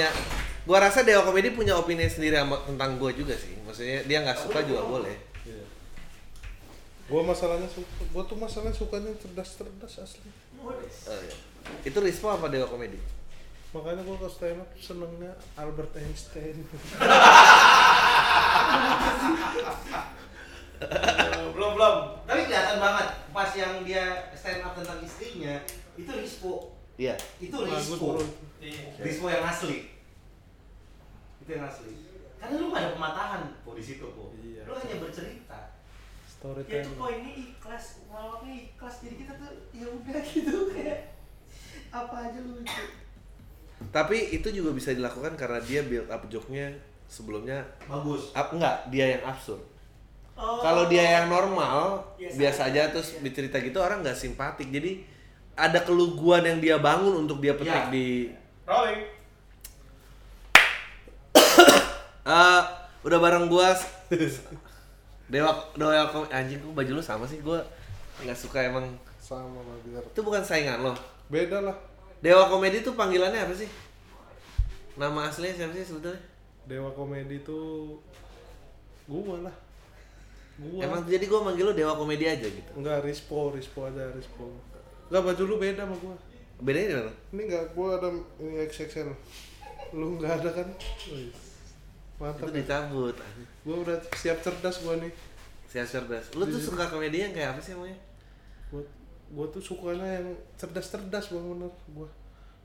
Ya, gua rasa Dewa Komedi punya opini sendiri sama- tentang gua juga sih. Maksudnya dia nggak suka juga boleh. Iya. Gua masalahnya suka, gua tuh masalahnya sukanya cerdas-cerdas asli. Oh, iya. Itu Rispo apa Dewa Komedi? Makanya gua ke stand up senengnya Albert Einstein. belum belum tapi kelihatan banget pas yang dia stand up tentang istrinya itu Rispo Iya. itu Rispo. Rispo yang asli itu yang asli karena lu gak ada pematahan po di situ po Iya. lu hanya bercerita ya itu poinnya ikhlas ngelawaknya ikhlas jadi kita tuh ya udah gitu kayak apa aja lucu Tapi itu juga bisa dilakukan karena dia build up joke-nya sebelumnya bagus up enggak, dia yang absurd. oh. Kalau dia yang normal, Biasa biasa aja, aja terus iya. bercerita gitu orang nggak simpatik. Jadi ada keluguan yang dia bangun untuk dia petik Iya. di rolling Eh, udah bareng gua Dewa Dewa Kom- anjing gua baju lu sama sih gua nggak suka emang Sama biar. itu bukan saingan lo Beda lah. Dewa Komedi tuh panggilannya apa sih nama aslinya siapa sih sebetulnya Dewa komedi tuh gua lah. Gua. emang jadi gua manggil lu Dewa Komedi aja gitu Enggak, Rispo, Rispo aja, Rispo. Enggak, baju lu beda sama gua. bedanya di mana Ini enggak, gua ada ini XXL. Lu enggak ada kan? Mantap. itu dicabut Gua udah siap cerdas gua nih. siap cerdas lu tuh suka komedi yang kayak apa sih emangnya Gua gua tuh sukanya yang cerdas-cerdas bang bener gua.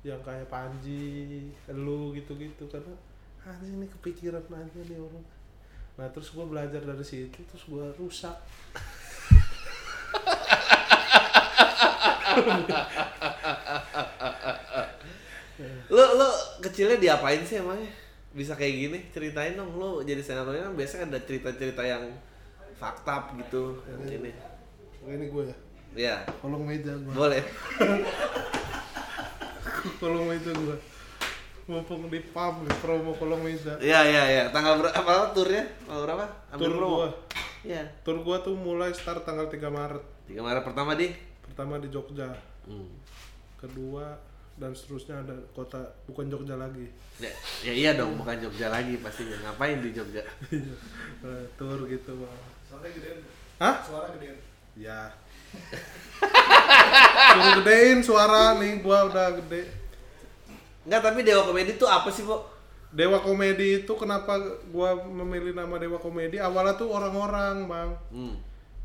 Yang kayak Panji, lu gitu-gitu karena anjing ini kepikiran aja nih orang. Nah terus gua belajar dari situ terus gua rusak. lu lu kecilnya diapain sih emangnya bisa kayak gini ceritain dong lu jadi senatorin kan biasanya ada cerita-cerita yang fakta gitu yang ini Ini gua ya. ya Kolong meja gua. boleh kolong meja gua. Mumpung di di promo kolong meja. Iya iya iya. Tanggal berapa apa turnya? Tanggal berapa? Ambil Tur promo. gua. Iya. Tur gua tuh mulai start tanggal 3 Maret. Tiga Maret pertama di. Pertama di Jogja, Hmm. kedua dan seterusnya ada kota bukan Jogja lagi. Ya, ya iya dong, bukan Jogja lagi pastinya. Ngapain di Jogja? Eh, Tur gitu, Bang. Suara gedein. Hah? Suara gedein. Ya. Suruh gedein suara nih, gua udah gede. Enggak, tapi Dewa Komedi tuh apa sih, Bu? Dewa Komedi itu kenapa gua memilih nama Dewa Komedi? Awalnya tuh orang-orang, Bang. Hmm.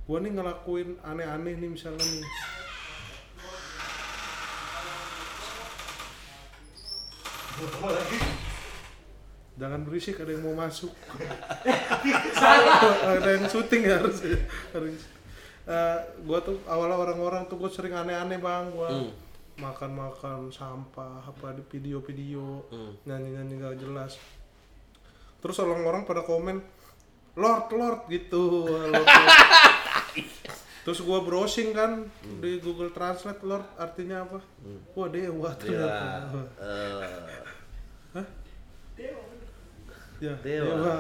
Gua nih ngelakuin aneh-aneh nih misalnya nih. Jangan berisik, ada yang mau masuk. ada yang syuting ya harus. harus. Eh, gua tuh awalnya orang-orang tuh gua sering aneh-aneh bang, gua Hmm. makan-makan sampah apa di video-video Hmm. nyanyi-nyanyi gak jelas. Terus orang-orang pada komen Lord Lord gitu. Lord, Lord. Terus gua browsing kan di Google Translate Lord artinya apa? Wah dewa Dewa. ternyata. Eh, Ya, Dewa. dewa.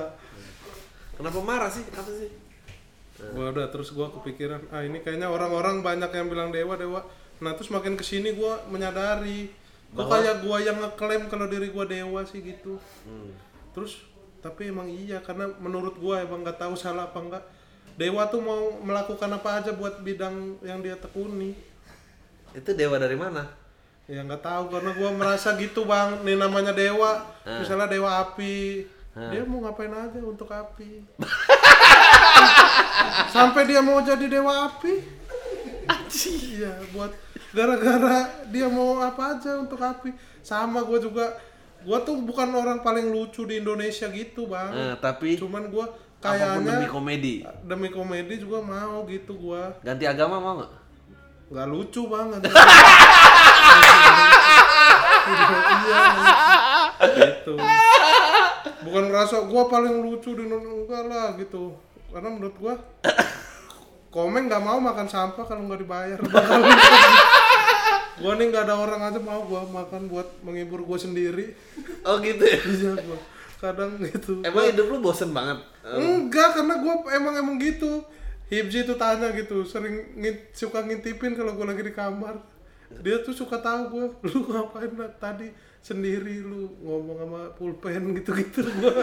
kenapa marah sih? Apa sih? Gua udah terus gua kepikiran, ah ini kayaknya orang-orang banyak yang bilang dewa dewa. Nah terus makin ke sini gua menyadari, kok kayak gua yang ngeklaim kalau diri gua dewa sih gitu. Hmm. Terus tapi emang iya karena menurut gua emang nggak tahu salah apa enggak. Dewa tuh mau melakukan apa aja buat bidang yang dia tekuni. Itu dewa dari mana? Ya nggak tahu karena gua merasa gitu bang. Nih namanya dewa, Ah. misalnya dewa api. Ah. Dia mau ngapain aja untuk api. Sampai dia mau jadi dewa api. Iya, buat gara-gara dia mau apa aja untuk api. Sama gua juga, gua tuh bukan orang paling lucu di Indonesia gitu bang. Eh, tapi Cuman gua apa pun demi kayaknya komedi. demi komedi juga mau gitu gua. Ganti agama mau nggak? nggak lucu banget iya gitu bukan ngerasa gua paling lucu di enggak lah gitu karena menurut gua komen nggak mau makan sampah kalau nggak dibayar gua nih nggak ada orang aja mau gua makan buat menghibur gua sendiri Oh gitu ya? iya gua kadang gitu. Emang hidup lu bosen banget? Enggak, karena gue emang emang gitu. Hibji tuh tanya gitu, sering ngint- suka ngintipin kalau gue lagi di kamar. Dia tuh suka tahu gue, lu ngapain lah tadi sendiri lu ngomong sama pulpen gitu-gitu. Gua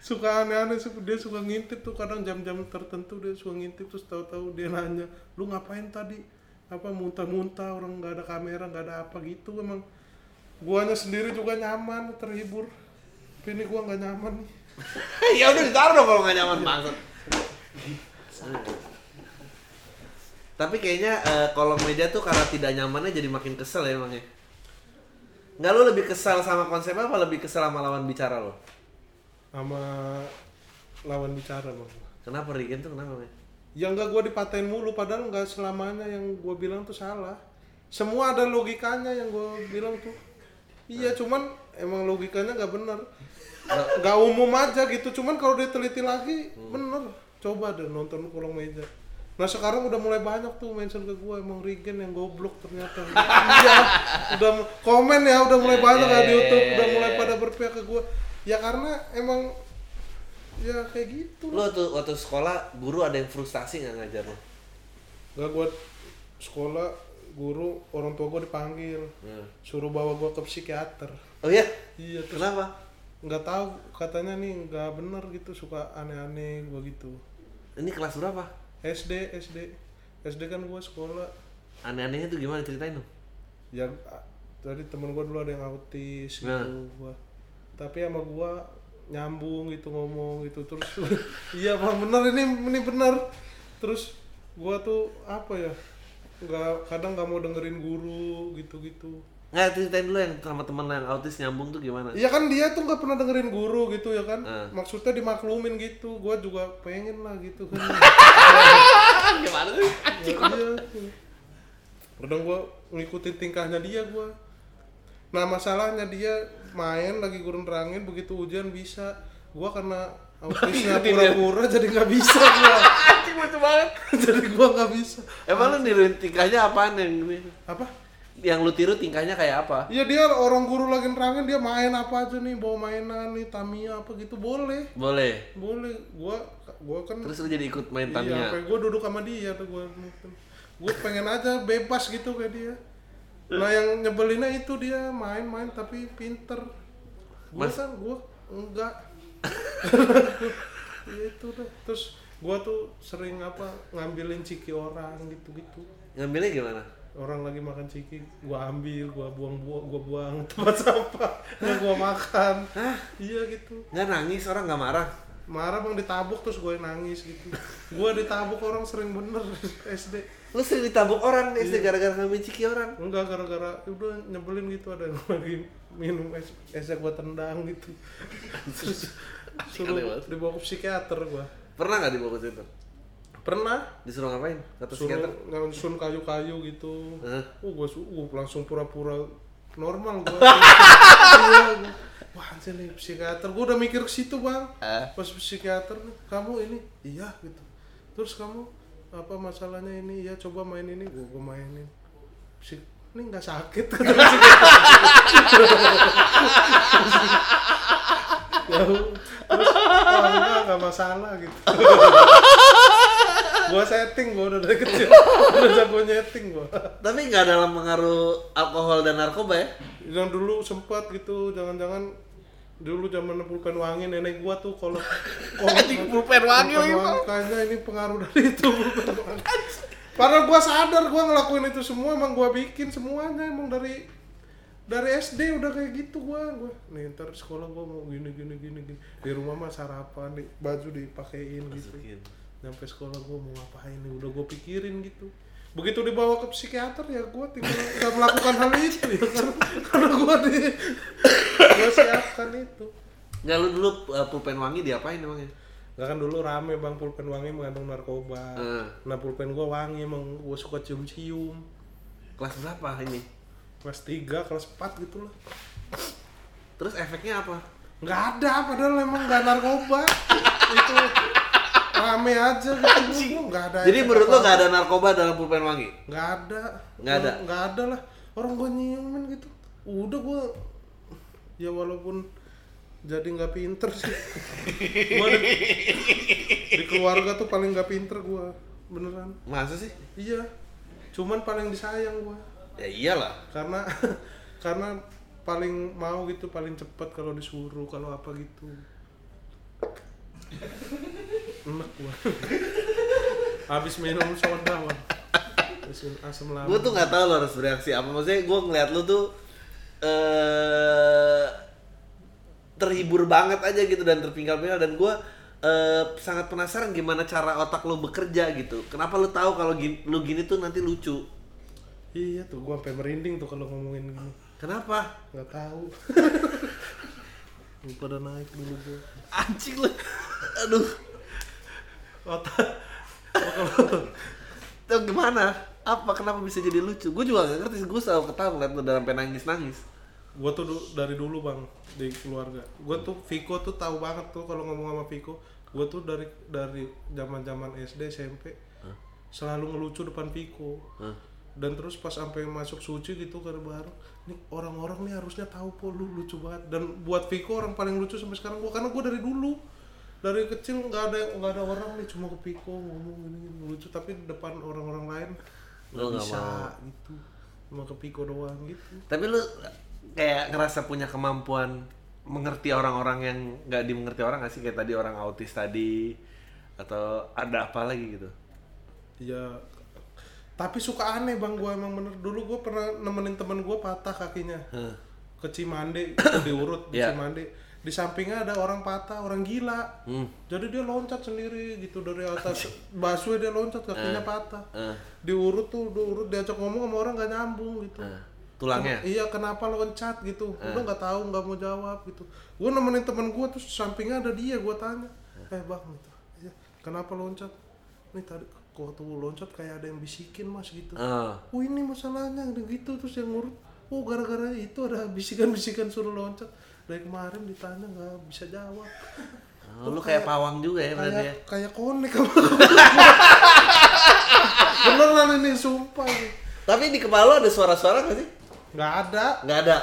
suka aneh-aneh sih dia suka ngintip tuh. Kadang jam-jam tertentu dia suka ngintip terus tahu-tahu dia nanya lu ngapain tadi? Apa muntah-muntah? Orang nggak ada kamera nggak ada apa? Gitu emang guanya sendiri juga nyaman terhibur tapi ini gua nggak nyaman nih ya udah ditaruh dong kalau nggak nyaman maksud. Tapi kayaknya eh, kolong meja tuh karena tidak nyamannya jadi makin kesel ya emangnya. Nggak lu lebih kesal sama konsep apa lebih kesel sama lawan bicara lo? sama lawan bicara bang Kenapa Rigen tuh kenapa? Men? yang nggak gue dipatain mulu padahal nggak selamanya yang gue bilang tuh salah semua ada logikanya yang gue bilang tuh iya cuman emang logikanya nggak bener. Nggak umum aja gitu. Cuman kalau diteliti lagi bener. Coba deh nonton kolong meja. Nah sekarang udah mulai banyak tuh mention ke gue emang Regen yang goblok ternyata. Iya udah komen ya udah mulai banyak ya di YouTube. udah mulai pada berpihak ke gue ya karena emang ya kayak gitu. Lu tuh waktu sekolah guru ada yang frustasi nggak ngajar lo? Gak gue sekolah guru orang tua gue dipanggil Hmm. suruh bawa gue ke psikiater Oh iya? iya terus Kenapa? nggak tahu katanya nih nggak bener gitu suka aneh-aneh gue gitu Ini kelas berapa? SD SD SD kan gue sekolah Aneh-anehnya tuh gimana ceritain dong? ya tadi temen gue dulu ada yang autis Nah. gitu gua tapi sama gue nyambung gitu ngomong gitu terus iya bang bener ini ini bener terus gue tuh apa ya nggak kadang nggak mau dengerin guru gitu gitu Nggak ceritain dulu yang sama temen lo yang autis nyambung tuh gimana? Iya kan dia tuh nggak pernah dengerin guru gitu ya kan. Ah. maksudnya dimaklumin gitu gue juga pengen lah gitu kan. Gimana sih? iya kadang gue ngikutin tingkahnya dia gue nah masalahnya dia main lagi gurun nerangin begitu ujian bisa. Gue karena autisnya pura-pura jadi nggak bisa gue Anjing lucu banget. jadi gue nggak bisa Emang lu niruin tingkahnya apaan yang ini? apa Yang lu tiru tingkahnya kayak apa? Iya dia orang guru lagi nerangin dia main apa aja nih bawa mainan nih Tamiya apa gitu boleh Boleh. boleh gua gua kan Terus lu jadi ikut main Iya, Tamiya. sampai gue duduk sama dia tuh gue gue pengen aja bebas gitu kayak dia. Nah yang nyebelinnya itu dia main-main tapi pinter. Gue Mas- kan gue enggak. Ya itu deh. Terus gue tuh sering apa ngambilin ciki orang gitu-gitu. Ngambilnya gimana? Orang lagi makan ciki, gue ambil, gue buang-buang, gue buang tempat sampah, nggak gue makan. Iya gitu. Nggak nangis, orang nggak marah. Marah bang ditabuk terus gue nangis gitu. gue ditabuk orang sering bener SD. Lu sering ditabuk orang. SD gara-gara ngambil ciki orang. Enggak gara-gara udah nyebelin gitu ada yang lagi minum es esnya gua tendang gitu. Terus suruh dibawa ke psikiater gua. Pernah nggak dibawa ke situ? Pernah Disuruh ngapain? Kata suruh psikiater? nyusun kayu-kayu gitu. Uh, gua su- uh, langsung pura-pura normal gua. Iya. Wah, anjir nih psikiater. Gua udah mikir ke situ, Bang. Eh. Pas psikiater nih, kamu ini iya gitu. Terus kamu apa masalahnya ini? Ya coba main ini, gua, gua mainin. Psik ini nggak sakit kata ya, terus oh, enggak, enggak masalah gitu. gua setting gua udah dari kecil udah jago nyeting gua Tapi nggak dalam pengaruh alkohol dan narkoba ya? yang dulu sempat gitu jangan-jangan dulu zaman pulpen wangi nenek gua tuh kalau kalau pulpen wangi wangi, kayaknya ini pengaruh dari itu pulpen wangi. Padahal gua sadar gua ngelakuin itu semua emang gua bikin semuanya emang dari dari SD udah kayak gitu gua gua nih ntar sekolah gua mau gini gini gini gini. Di rumah mah sarapan di baju dipakein gitu. Masukin. nyampe sekolah gue mau ngapain nih udah gue pikirin gitu. Begitu dibawa ke psikiater ya gue tinggal nggak melakukan hal itu ya karena, karena gue di gue siapkan itu. Nggak lu dulu uh, pulpen wangi diapain emangnya? Gak kan dulu rame bang pulpen wangi mengandung narkoba Eh. nah pulpen gue wangi emang gue suka cium-cium Kelas berapa ini? kelas 3, kelas 4 gitu lah Terus efeknya apa? nggak ada padahal emang nggak narkoba itu rame aja gitu nggak ada Jadi menurut lo nggak ada narkoba dalam pulpen wangi? nggak ada Nggak ada? nggak ada lah orang gue nyiumin gitu udah gue ya walaupun jadi nggak pinter sih. Gue di, di keluarga tuh paling nggak pinter gue beneran. Masa sih? iya. Cuman paling disayang gue Ya iyalah. karena karena paling mau gitu paling cepat kalau disuruh kalau apa gitu. Enak gua. Habis minum soda bang asam, lambung. Gue tuh nggak tahu lo harus bereaksi apa. Maksudnya gue ngeliat lu tuh eh terhibur banget aja gitu dan terpinggal-pinggal dan gue eh, sangat penasaran gimana cara otak lu bekerja gitu. Kenapa lu tahu kalau gini, lu gini tuh nanti lucu? Iya tuh gua sampai merinding tuh kalau ngomongin gini. Kenapa? Nggak tahu. Lu pada naik dulu gua. Anjing lu. Aduh. Otak. Tuh gimana? Apa kenapa bisa jadi lucu? Gue juga gak ngerti gue selalu ketawa ngeliat lu dalam pengen nangis nangis gua tuh du- dari dulu bang di keluarga. Gua tuh Viko tuh tahu banget tuh kalau ngomong sama Viko. Gua tuh dari dari zaman zaman SD SMP selalu ngelucu depan Viko. Hah? dan terus pas sampai masuk suci gitu ke baru nih orang-orang nih harusnya tahu po lu lucu banget. Dan buat Viko orang paling lucu sampai sekarang gua karena gua dari dulu. Dari kecil nggak ada nggak ada orang nih cuma ke Viko ngomong gini lucu. Tapi depan orang-orang lain nggak bisa mau. gitu. Cuma ke Viko doang gitu. Tapi lu kayak ngerasa punya kemampuan mengerti orang-orang yang nggak dimengerti orang gak sih? Kayak tadi orang autis tadi atau ada apa lagi gitu? Ya, tapi suka aneh bang gua emang bener. Dulu gua pernah nemenin temen gua patah kakinya. Ke Cimande diurut di Iya. Cimande. Di sampingnya ada orang patah orang gila. Hmm. jadi dia loncat sendiri gitu dari atas. Busway dia loncat kakinya patah. Eh, diurut tuh diurut diajak ngomong sama orang gak nyambung gitu. Eh, tulangnya? Iya kenapa loncat gitu? Udah nggak tahu nggak mau jawab gitu. Gua nemenin temen gua terus sampingnya ada dia gua tanya. Eh. Bang gitu. "Iya, kenapa loncat? Nih tadi kok tuh loncat kayak ada yang bisikin mas gitu. Eh, oh ini masalahnya udah gitu terus yang ngurut. Oh gara-gara itu ada bisikan-bisikan suruh loncat. Dari kemarin ditanya nggak bisa jawab. Oh, lu kayak pawang juga ya berarti ya? kayak kayak konek sama beneran ini sumpah. Tapi di kepala ada suara-suara gak sih nggak ada. Nggak ada.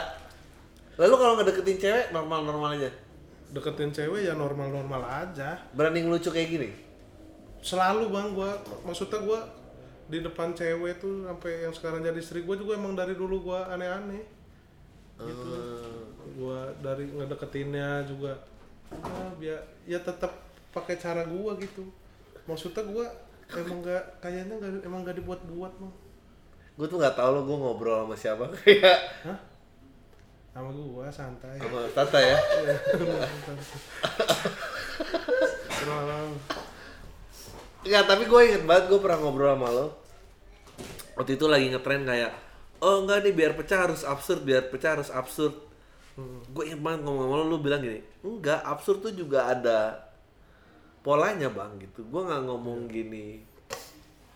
Lalu kalau ngedeketin cewek normal-normal aja? Deketin cewek ya normal-normal aja. Berani ngelucu kayak gini? Selalu bang gua maksudnya gua di depan cewek tuh sampai yang sekarang jadi istri gua juga emang dari dulu gua aneh-aneh. Gitu. Eh, gua dari ngedeketinnya juga ya biar ya tetap pakai cara gua gitu. Maksudnya gua emang gak kayaknya nggak emang gak dibuat-buat mah gue tuh nggak tahu lo gue ngobrol sama siapa. Kayak hah? Sama gua santai. Sama Tata ya? Enggak, tapi gue inget banget gue pernah ngobrol sama lo. Waktu itu lagi ngetren kayak Oh enggak nih biar pecah harus absurd, biar pecah harus absurd. Gue inget banget ngomong sama lo, lo bilang gini Enggak, absurd tuh juga ada polanya bang gitu. Gue nggak ngomong gini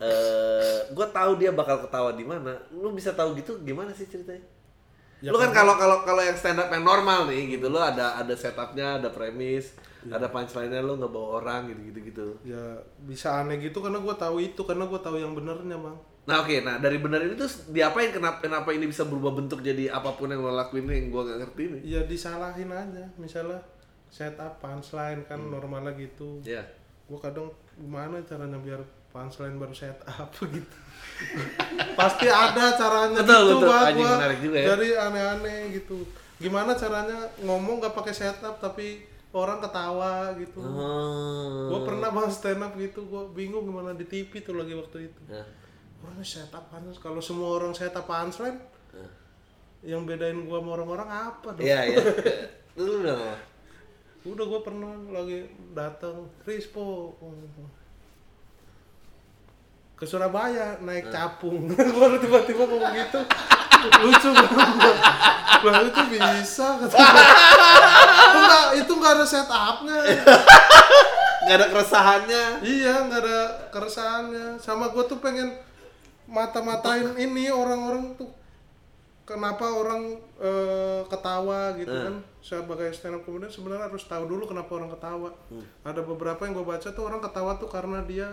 eh gue tahu dia bakal ketawa di mana. Lu bisa tahu gitu gimana sih ceritanya? Ya, lu kan kalau kalau kalau yang stand up yang normal nih gitu, lu ada ada setupnya, ada premis, ada punchline-nya, lu ngebawa orang gitu gitu gitu. ya bisa aneh gitu karena gua tahu itu karena gua tahu yang benernya bang Nah oke, nah dari benar ini tuh diapain kenapa kenapa ini bisa berubah bentuk jadi apa pun yang lo lakuin ini yang gua gak ngerti nih. ya disalahin aja misalnya setup punchline kan normalnya gitu Ya. gua kadang gimana caranya biar punchline baru setup gitu pasti ada caranya Betul, gitu betul. Bang, Anjing, gua. menarik juga ya. jadi aneh-aneh gitu gimana caranya ngomong gak pakai setup tapi orang ketawa gitu Oh. gua pernah bang stand up gitu gua bingung gimana di TV tuh lagi waktu itu Nah, orang setup punchline kalau semua orang setup punchline nah. yang bedain gua sama orang-orang apa dong Iya, iya. Lu apa? udah gue pernah lagi datang Rispo ke Surabaya naik capung. Baru tiba-tiba ngomong gitu. Lucu banget. Lah itu bisa enggak itu nggak ada setupnya. Gak ada keresahannya. iya nggak ada keresahannya. Sama gue tuh pengen mata-matain ini orang-orang tuh. Kenapa orang eh, ketawa gitu Hmm. kan? Sebagai stand up comedian sebenarnya harus tahu dulu kenapa orang ketawa. Hmm. ada beberapa yang gue baca tuh orang ketawa tuh karena dia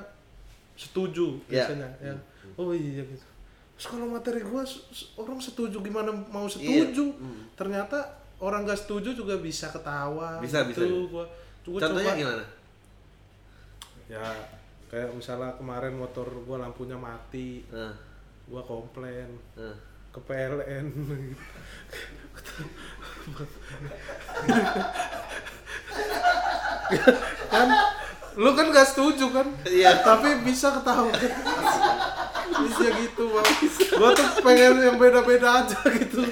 setuju Ya. biasanya ya oh iya gitu terus kalau materi gue orang setuju gimana mau Iya. setuju Hmm. ternyata orang gak setuju juga bisa ketawa Bisa, gitu. bisa. gua gua Contohnya coba- gimana? ya kayak misalnya kemarin motor gua lampunya mati Nah, gua komplain nah. ke ke PLN gitu. kan lu kan gak setuju kan Iya. tapi bisa ketahuan bisa gitu bang gua tuh pengen yang beda-beda aja gitu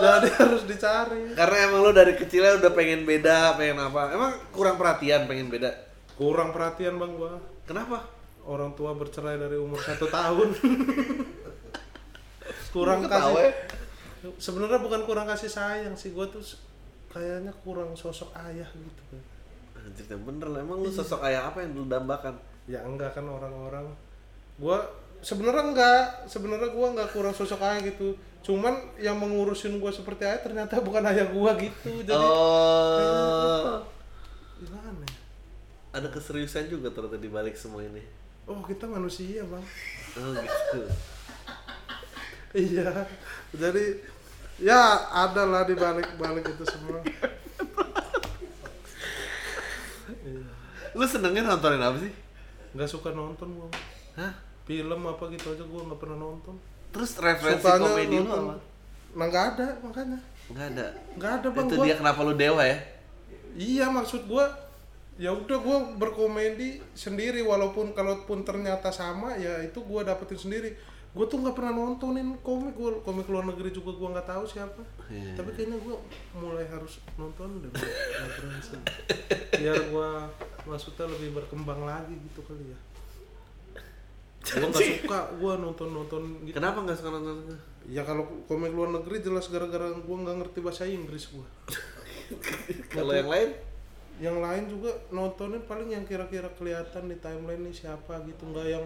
jadi harus dicari Karena emang lo dari kecilnya udah pengen beda, pengen apa? Emang kurang perhatian pengen beda. kurang perhatian bang gua Kenapa? orang tua bercerai dari umur satu tahun kurang kasih ya? sebenarnya bukan kurang kasih sayang sih gua tuh kayaknya kurang sosok ayah gitu Anjir, yang bener lah. Emang lu sosok ayah apa yang lu dambakan? ya enggak kan orang-orang gua sebenarnya enggak sebenarnya gua enggak kurang sosok ayah gitu cuman yang mengurusin gua seperti ayah ternyata bukan ayah gua gitu jadi Oh, gimana ya? ada keseriusan juga ternyata di balik semua ini. oh kita manusia bang Oh gitu. iya jadi ya ada lah di balik balik itu semua Lu senengnya nontonin apa sih? nggak suka nonton gua Hah? film apa gitu aja gua nggak pernah nonton Terus referensi Sukanya komedi lu apa? nah nggak ada makanya Enggak ada. nggak ada bang Itu gua dia kenapa lu dewa ya? iya maksud gua ya udah gua berkomedi sendiri walaupun kalaupun ternyata sama ya itu gua dapetin sendiri gua tuh nggak pernah nontonin komik. Gua komik luar negeri juga gua nggak tahu siapa. Iya. tapi kayaknya gua mulai harus nonton deh biar gua maksudnya lebih berkembang lagi gitu kali ya. Gua nggak suka gua nonton nonton gitu. Kenapa nggak suka nonton? ya kalau komik luar negeri jelas gara-gara gua nggak ngerti bahasa Inggris gua. Kalau yang lain? yang lain juga nontonnya paling yang kira-kira kelihatan di timeline nih siapa gitu. Nggak yang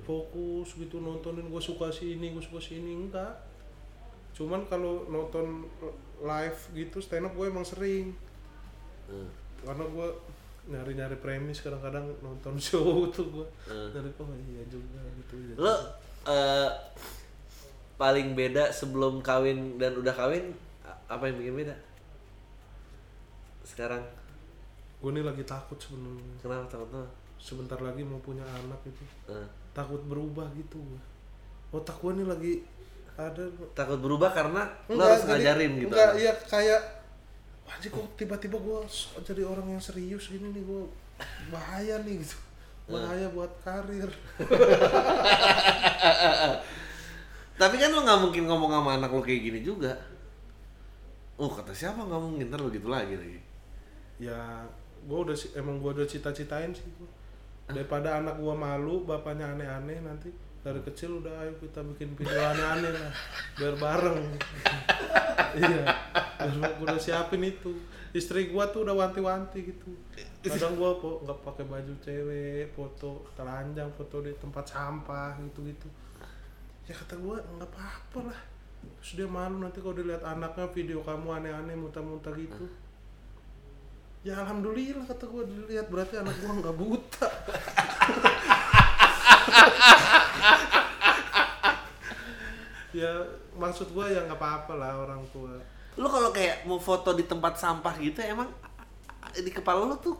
fokus gitu nontonin gue suka si ini gue suka si ini enggak cuman kalau nonton live gitu stand up gue emang sering Hmm. karena gue nyari-nyari premis kadang-kadang nonton show tuh gue Hmm. dari oh iya juga gitu ya. Lo eh, paling beda sebelum kawin dan udah kawin apa yang bikin beda? Sekarang gue nih lagi takut sebenarnya kenapa takut sebentar lagi mau punya anak itu Eh, takut berubah gitu gue otak gue nih lagi ada takut berubah karena lo Enggak, harus jadi- ngajarin gitu. Enggak, iya kayak Wajib kok tiba-tiba gue jadi orang yang serius gini nih gue bahaya nih gitu bahaya buat karir Tapi kan lo nggak mungkin ngomong sama anak lo kayak gini juga. Oh kata siapa nggak mungkin ntar lo gitu lagi lagi. ya gue udah emang gue udah cita-citain sih gua. Daripada anak gue malu bapaknya aneh-aneh nanti dari kecil udah ayo kita bikin video aneh-aneh lah. Biar bareng. Iya. Gue udah siapin itu. Istri gue tuh udah wanti-wanti gitu. Kadang gue kok nggak pakai baju cewek foto telanjang foto di tempat sampah gitu gitu ya kata gue nggak apa-apa lah. Terus dia malu nanti kalau dilihat anaknya video kamu aneh-aneh muntah-muntah gitu ya alhamdulillah kata gue dilihat berarti anak gue nggak buta. Ya maksud gue ya nggak apa-apa lah orang tua. Lo kalau kayak mau foto di tempat sampah gitu emang di kepala lo tuh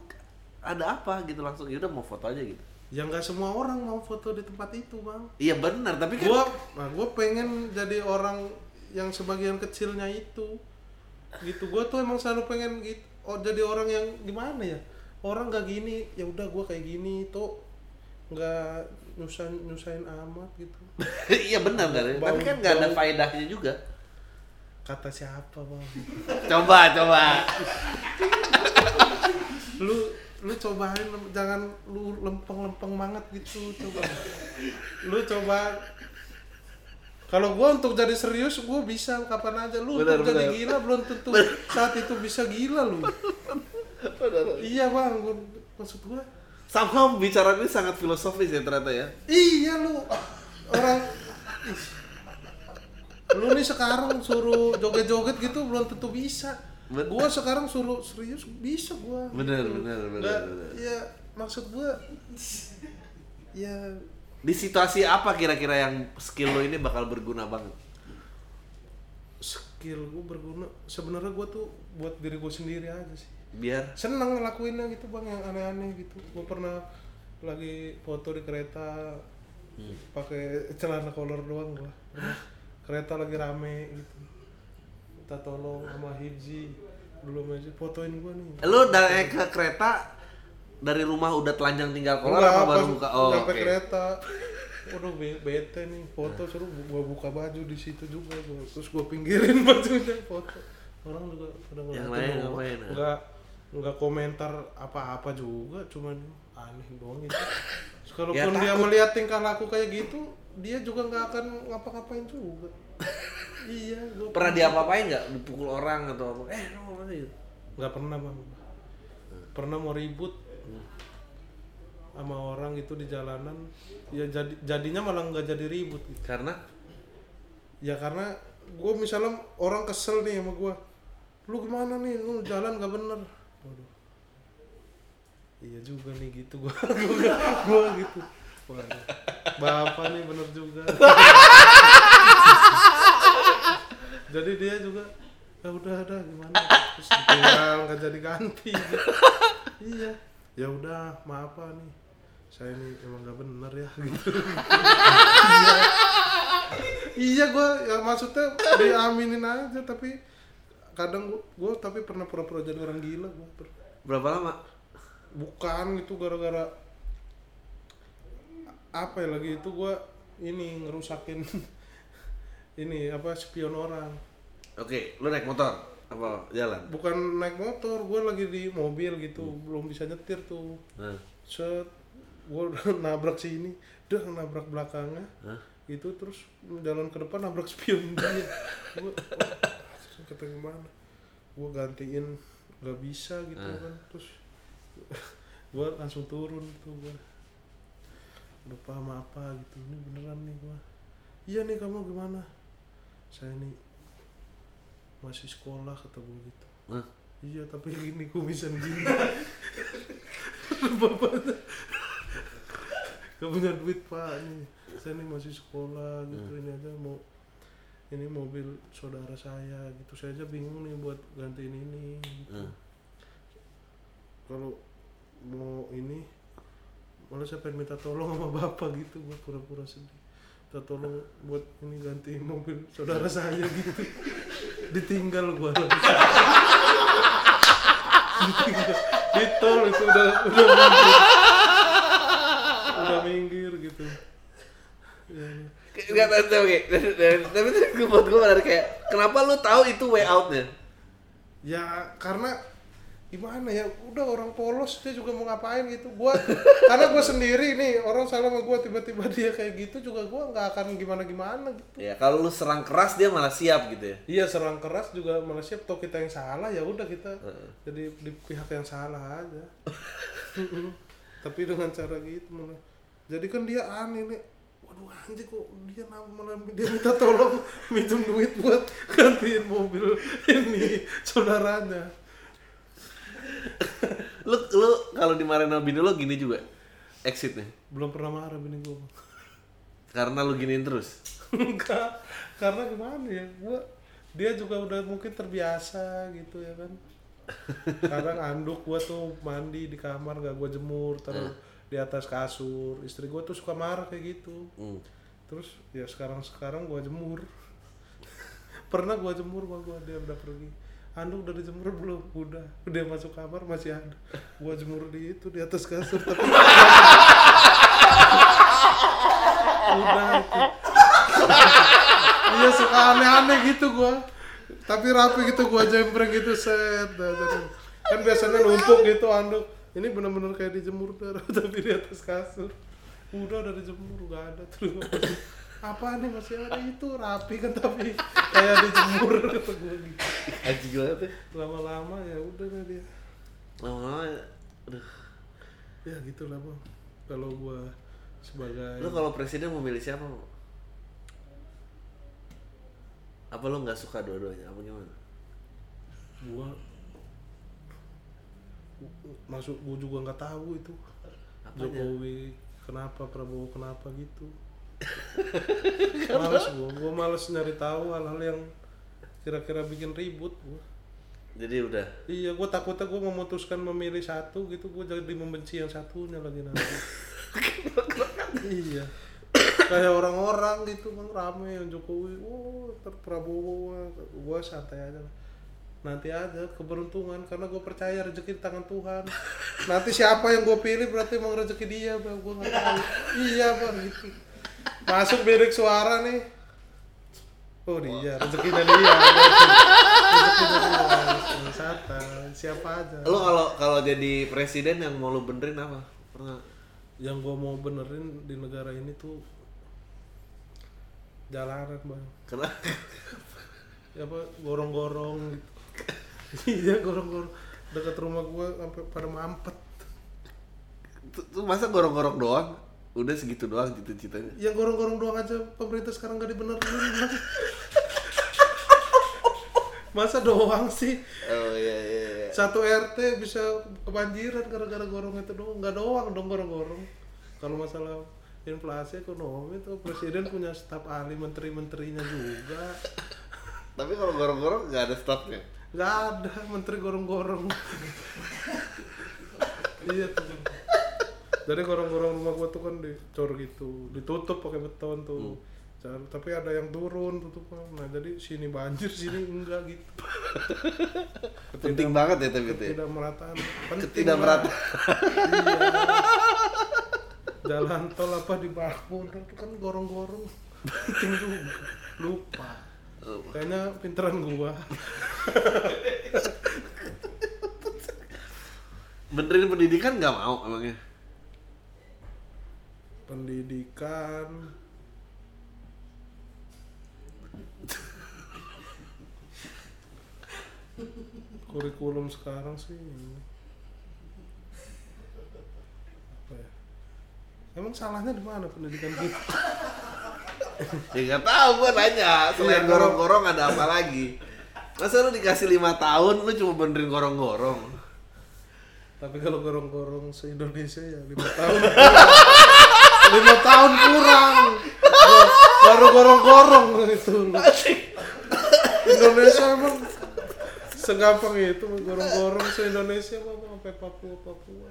ada apa gitu langsung ya udah mau foto aja gitu. ya nggak semua orang mau foto di tempat itu bang. Iya benar tapi kan gue nah gue pengen jadi orang yang sebagian kecilnya itu. Gitu gue tuh emang selalu pengen gitu oh jadi orang yang gimana ya? Orang nggak gini. Ya udah gue kayak gini tuh nggak nyusahin nyusahin amat gitu. Iya benar kan. Tapi kan nggak ada faedahnya juga. kata siapa bang? Coba coba. lu lu cobain jangan lu lempeng-lempeng banget gitu coba. Lu coba kalau gua untuk jadi serius gua bisa kapan aja. Lu Benar, untuk jadi benar. gila belum tentu. Saat itu bisa gila lu. Iya bang gua, maksud gua. Somehow bicara ini sangat filosofis ya ternyata ya. iya lu. Orang lu nih sekarang suruh joget-joget gitu belum tentu bisa. Bet- gua sekarang suruh serius bisa gua. Bener, bener, bener, Nggak, bener. ya maksud gua ya Di situasi apa kira-kira yang skill lo ini bakal berguna banget? skill gua berguna sebenarnya gua tuh buat diri gua sendiri aja sih. Biar? Seneng ngelakuinnya gitu bang yang aneh-aneh gitu. Gua pernah lagi foto di kereta pakai celana kolor doang Pernah. kereta lagi rame gitu. Minta tolong sama Hibzi belum aja fotoin gua nih. Lu dari ke kereta dari rumah udah telanjang tinggal Enggak, apa baru buka? Oh, nyampe oke. kereta waduh be- bete nih foto seru gua buka baju di situ juga gua terus gua pinggirin bajunya foto orang juga udah Yang lain ngapain, ah? nggak nggak komentar apa-apa juga cuman aneh doang itu Terus kalaupun Ya, dia melihat tingkah laku kayak gitu dia juga nggak akan ngapa-ngapain juga iya gua Pernah diapa-apain nggak? Dipukul orang atau apa? Eh, sih? nggak pernah bang pernah mau ribut sama orang itu di jalanan ya jadi jadinya malah nggak jadi ribut gitu. Karena? Ya karena gue misalnya orang kesel nih sama gue lu gimana nih? Lu jalan gak bener. Waduh. Iya juga nih gitu gue gue gitu. Waduh. Bapak nih bener juga. Jadi dia juga ya udah ada gimana? Terus tinggal nggak jadi ganti. Iya ya udah maaf Pak nih? Saya nih emang gak bener ya gitu. Iya gue ya maksudnya diaminin aja tapi kadang gue gue tapi pernah pura-pura jadi orang gila gue berapa lama? bukan itu gara-gara apa ya lagi itu gue ini ngerusakin ini apa spion orang. Oke, lu naik motor apa? Jalan? bukan naik motor gue lagi di mobil gitu belum bisa nyetir tuh. Nah, set gue nabrak sini dah nabrak belakangnya. Hah? itu terus jalan ke depan nabrak spion dia. Gue kata gimana? Gue gantiin nggak bisa gitu Ah. kan. Terus gue langsung turun tuh gue lupa sama apa gitu ini beneran nih gue iya nih kamu gimana? Saya nih masih sekolah kata gue gitu Hah? iya tapi gini kumisan gini bapaknya gak punya duit pak nih saya nih masih sekolah gitu ini aja mau ini mobil saudara saya gitu saya aja bingung nih buat gantiin ini gitu. Hmm. kalau mau ini malah saya pengen minta tolong sama bapak gitu buat pura-pura sedih minta tolong buat ini gantiin mobil saudara saya gitu. Ditinggal gua. Ditinggal di tol itu udah udah minggir. Udah minggir gitu. Ya, Enggak tahu oke. Tapi itu gue buat gue menarik kayak kenapa lu tahu itu way outnya? ya karena gimana ya? Udah orang polos dia juga mau ngapain gitu? Gua karena gua sendiri nih orang salah sama gua tiba-tiba dia kayak gitu juga gua nggak akan gimana gimana gitu. Ya kalau lu serang keras dia malah siap gitu ya. iya serang keras juga malah siap. Toh kita yang salah ya udah kita jadi di pihak yang salah aja. Tapi dengan cara gitu malah. Jadi kan dia aneh nih. Waduh anjing kok dia malah dia minta tolong minjem duit buat gantiin mobil ini saudaranya Lu kalau dimarahin sama bini lu gini juga. Exitnya. belum pernah marah bini gua. Karena lu giniin terus. enggak. Karena gimana ya? Gua dia juga udah mungkin terbiasa gitu ya kan. Kadang anduk gua tuh mandi di kamar gak gua jemur taruh di atas kasur. Istri gua tuh suka marah kayak gitu. Hmm. terus ya sekarang sekarang gua jemur. Pernah gua jemur gua gua dia udah pergi anduk udah dijemur belum. Udah. Udah masuk kamar masih ada. Gua jemur di itu di atas kasur. Tapi udah iya suka aneh-aneh gitu gua. Tapi rapi gitu gua jembreng gitu set. Kan biasanya numpuk gitu anduk ini bener-bener kayak dijemur dar tapi di atas kasur. Udah udah dijemur gak ada. Terus apa nih masih ada itu rapi kan tapi kayak dijemur kata gua gitu banget ya. lama-lama ya udah dah dia Lama-lama aduh. ya gitulah bang kalau gua sebagai Lu kalau presiden mau milih siapa? Mo? Apa lu nggak suka dua-duanya? Apa gimana? gua masuk gua juga nggak tahu itu Apanya? Jokowi kenapa Prabowo kenapa gitu males gua gua males nyari tahu hal-hal yang kira-kira bikin ribut gua. Jadi udah. iya gua takutnya gua memutuskan memilih satu gitu gua jadi membenci yang satunya lagi nanti. Iya. Kayak orang-orang gitu kan rame yang Jokowi oh ntar Prabowo gue santai aja lah. Nanti aja keberuntungan karena gue percaya rezeki di tangan Tuhan. Nanti siapa yang gue pilih berarti emang rezeki dia bang. Gue nggak tahu. Iya bang gitu masuk bilik suara nih. Oh dia. Dia. Rezekinya dia. Santai siapa aja. Lu kalau kalau jadi presiden yang mau lu benerin apa? Pernah? yang gue mau benerin di negara ini tuh jalanan bang. Kenapa? ya apa gorong-gorong gitu. Iya gorong-gorong. Dekat rumah gue sampai pada mampet. Tuh, tuh masa gorong-gorong doang? Udah segitu doang cita-citanya. yang gorong-gorong doang aja pemerintah sekarang gak dibenerin Bang. masa doang sih Oh iya iya. iya. satu RT bisa kebanjiran gara-gara gorong itu doang nggak doang dong gorong-gorong kalau masalah inflasi ekonomi tuh presiden punya staf ahli menteri-menterinya juga Tapi kalau gorong-gorong nggak ada stopnya. nggak ada menteri gorong-gorong iya tuh jadi gorong-gorong rumah gua tuh kan dicor gitu ditutup pakai beton tuh. Car- tapi ada yang turun tutupnya nah jadi sini banjir sini enggak gitu. Penting banget ya tapi itu. tidak merataan penting Tidak merata. iya. jalan tol apa dibangun itu kan gorong-gorong. Penting juga. Lupa. Kayaknya pinteran gua. Benerin pendidikan nggak mau emangnya? Pendidikan kurikulum sekarang sih ini. apa ya emang salahnya di mana pendidikan kita Ya nggak tahu gua nanya. Selain Iya, gorong-gorong ada apa lagi? Masa lu dikasih lima tahun lu cuma benerin gorong-gorong? tapi kalau gorong-gorong se Indonesia ya lima tahun lima tahun kurang. Baru gorong-gorong itu. Indonesia emang segampang itu gorong-gorong se Indonesia mah sampai Papua Papua.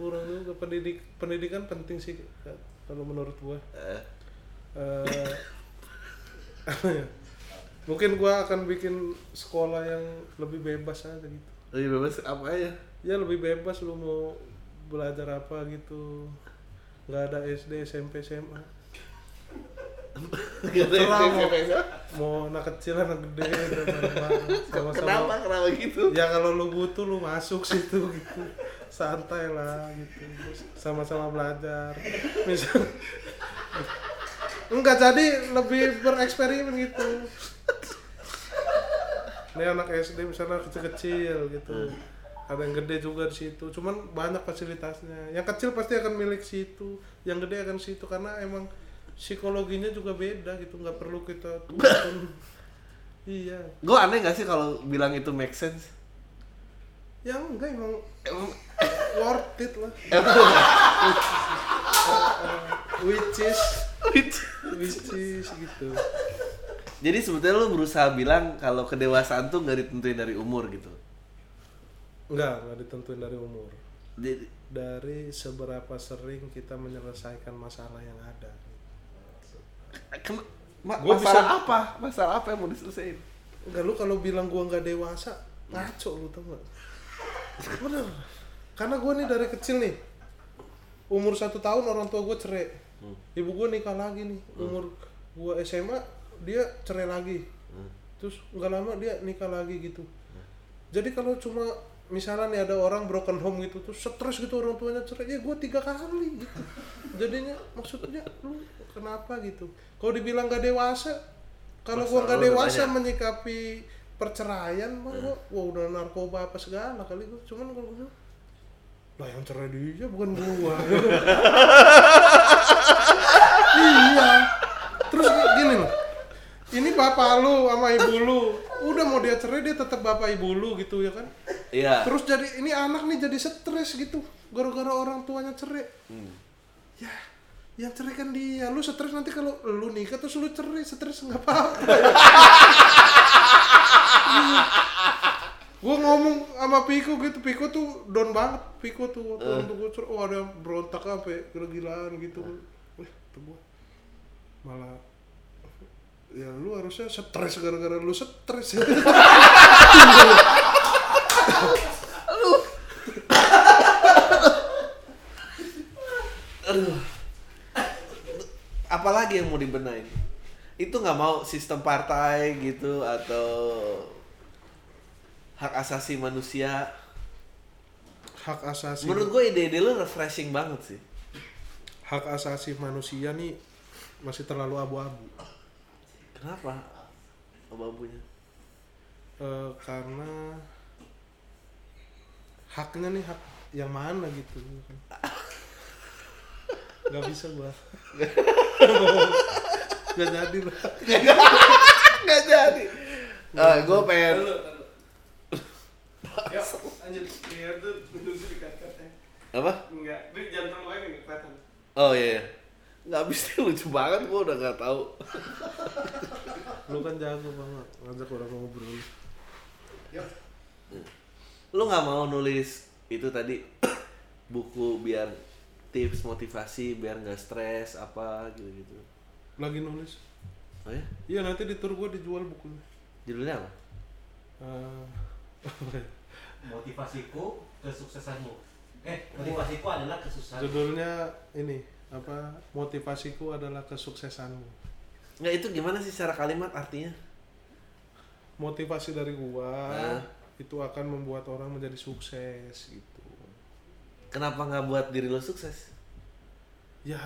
Kurang juga. Pendidik pendidikan penting sih kalau menurut gua. Ya? mungkin gua akan bikin sekolah yang lebih bebas aja gitu. Lebih bebas apa aja? ya lebih bebas lu mau belajar apa gitu nggak ada SD SMP SMA Terserah mau, mau anak kecil anak gede udah bareng-bareng. Kenapa? Kenapa gitu? ya kalau lu butuh lu masuk situ gitu. Santai lah gitu. Sama-sama belajar. Misal enggak jadi lebih bereksperimen gitu. Ini anak SD misalnya kecil-kecil gitu ada yang gede juga di situ. Cuman banyak fasilitasnya. Yang kecil pasti akan milik situ. Yang gede akan situ. Karena emang psikologinya juga beda gitu. Nggak perlu kita iya. Gue aneh gak sih kalau bilang itu make sense? ya enggak emang Emang worth it lah. Which is which is gitu. Jadi sebetulnya lu berusaha bilang kalau kedewasaan tuh nggak ditentuin dari umur gitu. Enggak enggak ditentuin dari umur. Jadi, dari seberapa sering kita menyelesaikan masalah yang ada. Ma- Gua masalah bisa- apa? Masalah apa yang mau diselesaikan? enggak lu kalau bilang gua nggak dewasa ngaco lu tau gak bener. Karena gua nih dari kecil nih umur satu tahun orang tua gua cerai. Ibu gua nikah lagi nih. Umur gua SMA dia cerai lagi. Terus nggak lama dia nikah lagi gitu. Jadi kalau cuma misalnya nih ada orang broken home gitu tuh stres gitu orang tuanya cerai ya gue tiga kali. Gitu jadinya maksudnya lu kenapa gitu? Kalau dibilang gak dewasa kalau lu udah dewasa banyak. menyikapi perceraian mah gua, wah udah narkoba apa segala kali gua. Cuman kalau bilang, lah yang cerai dia bukan gua. Iya. Terus gini loh ini bapak lu sama ibu lu udah mau dia cerai dia tetap bapak ibu lu gitu ya kan Iya. terus jadi ini anak nih jadi stres gitu. Gara-gara orang tuanya cerai. Ya yang cerai kan dia. Lu stres nanti kalau lu nikah terus lu cerai. Stres nggak apa-apa. Gue ngomong sama Piko gitu. Piko tuh down banget. Piko tuh waktu Eh. waktu gue cerai oh ada yang berontak ya gila-gilaan gitu. Wih, kata gua. Malah ya lu harusnya stres gara-gara lu stres Aduh. Apalagi yang mau dibenahin? Itu nggak mau sistem partai gitu atau hak asasi manusia. hak asasi Menurut gue ide-ide lu refreshing banget sih. hak asasi manusia nih masih terlalu abu-abu Kenapa? Abu-abunya. Eh, karena haknya nih hak yang mana gitu nggak bisa gua nggak jadi lah Nggak jadi. Ah, gue pengen. Yuk, lanjut. Biar tuh duduk di kat-katnya. Apa? Enggak, ini jangan terlalu nih kelihatan. Oh iya. iya. Nggak bisa lucu banget. Gue udah nggak tahu. lu kan jago banget ngajak orang ngobrol Yuk. Lu nggak mau nulis itu tadi buku biar tips motivasi biar nggak stres apa gitu-gitu. lagi nulis Oh ya? iya nanti di tour gua dijual bukunya Judulnya apa? Eh, Motivasiku kesuksesanmu. Eh, motivasiku adalah kesusahan. judulnya ini apa motivasiku adalah kesuksesanmu Nggak itu gimana sih secara kalimat artinya? motivasi dari gua Nah. Itu akan membuat orang menjadi sukses gitu Kenapa nggak buat diri lo sukses? ya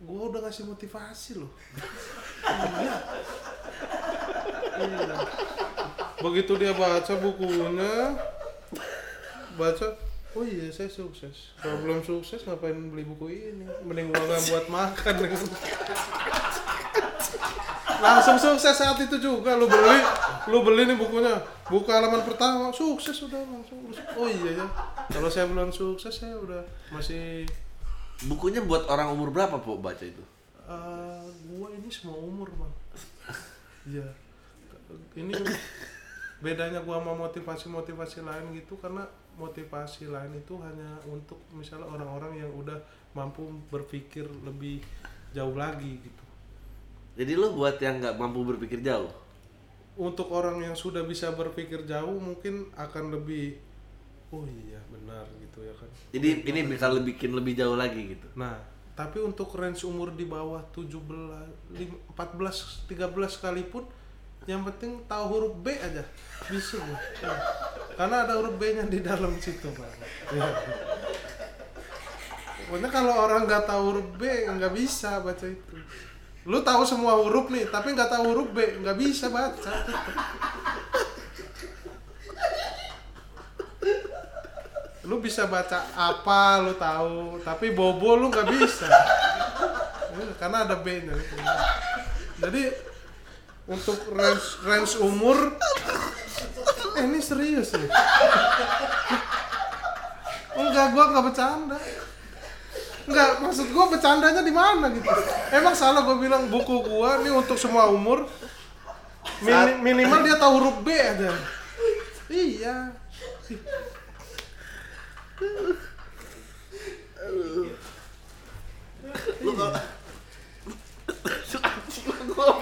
gua udah ngasih motivasi loh iya. Iya. begitu dia baca bukunya baca oh iya saya sukses kalau belum sukses ngapain beli buku ini mending uangnya buat makan langsung sukses saat itu juga lu beli lu beli nih bukunya. Buka halaman pertama sukses udah langsung oh iya ya kalau saya belum sukses saya udah masih Bukunya buat orang umur berapa po baca itu? Eh, gua ini semua umur bang. Iya. Ini bedanya gua sama motivasi-motivasi lain gitu karena motivasi lain itu hanya untuk misalnya orang-orang yang udah mampu berpikir lebih jauh lagi gitu Jadi lo buat yang nggak mampu berpikir jauh. untuk orang yang sudah bisa berpikir jauh mungkin akan lebih oh iya benar gitu ya kan Jadi ini bakal lebih bikin lebih jauh lagi gitu. Nah, tapi untuk range umur di bawah 17, lim- 14, 13 sekalipun yang penting tahu huruf B aja bisa. Ya. Karena ada huruf B-nya di dalam situ, Pak. Ya. Pokoknya kalau orang nggak tahu huruf B nggak bisa baca itu. Lu tahu semua huruf nih, tapi nggak tahu huruf B nggak bisa baca. lu bisa baca apa lu tahu tapi bobo lu nggak bisa. Ya, karena ada B nya. Jadi untuk range range umur eh ini serius ya enggak gua nggak bercanda enggak maksud gua bercandanya di mana gitu? Emang salah gua bilang buku gua nih untuk semua umur. Mini- minimal dia tahu huruf B aja. Iya. Lo kalau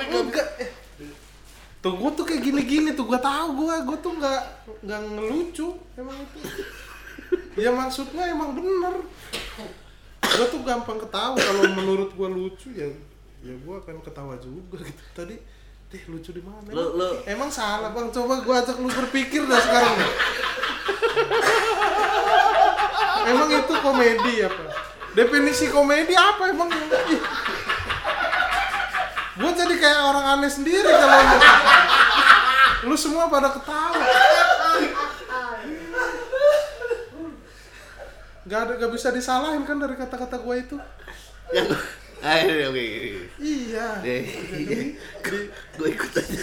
enggak. Tuh gua tuh kayak gini-gini tuh gua tahu gua gua tuh nggak nggak ngelucu. Emang itu. Ya maksudnya emang bener gua tuh gampang ketawa. Kalau menurut gua lucu ya ya gua akan ketawa juga gitu. Tadi deh lucu di mana? Lu- lu- emang salah bang. Coba gua ajak lu berpikir dah sekarang. Emang itu komedi apa? Definisi komedi apa emang. Gue jadi kayak orang aneh sendiri kalau lu semua pada ketawa. Gak ada gak bisa disalahin kan dari kata-kata gue itu. yang ah ini oke oke. Iya. Di- Gue ikut aja.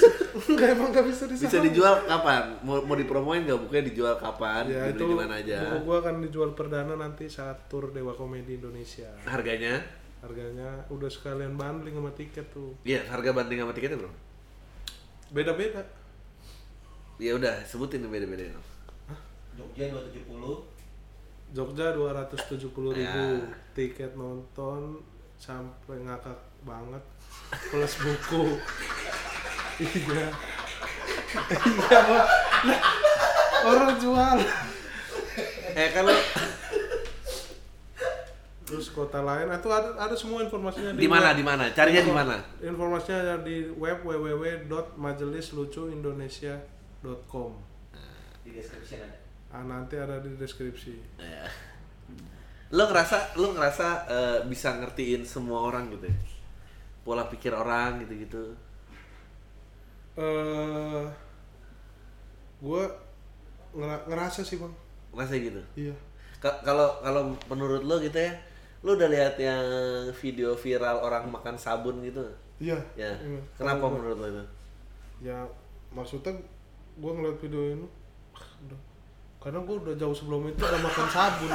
nggak emang gak bisa disalahin. Bisa dijual kapan? Mau mau dipromoin nggak bukunya dijual kapan? Ya itu di mana aja? buku gue akan dijual perdana nanti saat tur Dewa Komedi Indonesia. Harganya? Harganya udah sekalian bundling sama tiket tuh. Iya, harga banding sama tiketnya bro. Beda-beda. Ya udah, sebutin yang beda-beda. Jogja 270. Jogja 270.000 ribu Ya. tiket nonton sampai ngakak banget plus buku iya iya. Lah, orang jual Eh lo terus kota lain itu ada ada semua informasinya di mana di mana? Carinya di mana? informasinya ada di web www.majelislucuindonesia.com Di description ada. Ah, nanti ada di deskripsi Ya. Lo ngerasa lo ngerasa eh, bisa ngertiin semua orang gitu ya? Pola pikir orang gitu-gitu. eh gue ngerasa sih bang Ngerasa gitu. iya Ka- Kalau kalau menurut lo gitu ya, lo udah lihat yang video viral orang makan sabun gitu? iya Ya. Iya. Kenapa gua- menurut lo itu? ya maksudnya gue ngeliat video ini karena gue udah jauh sebelum itu udah makan sabun.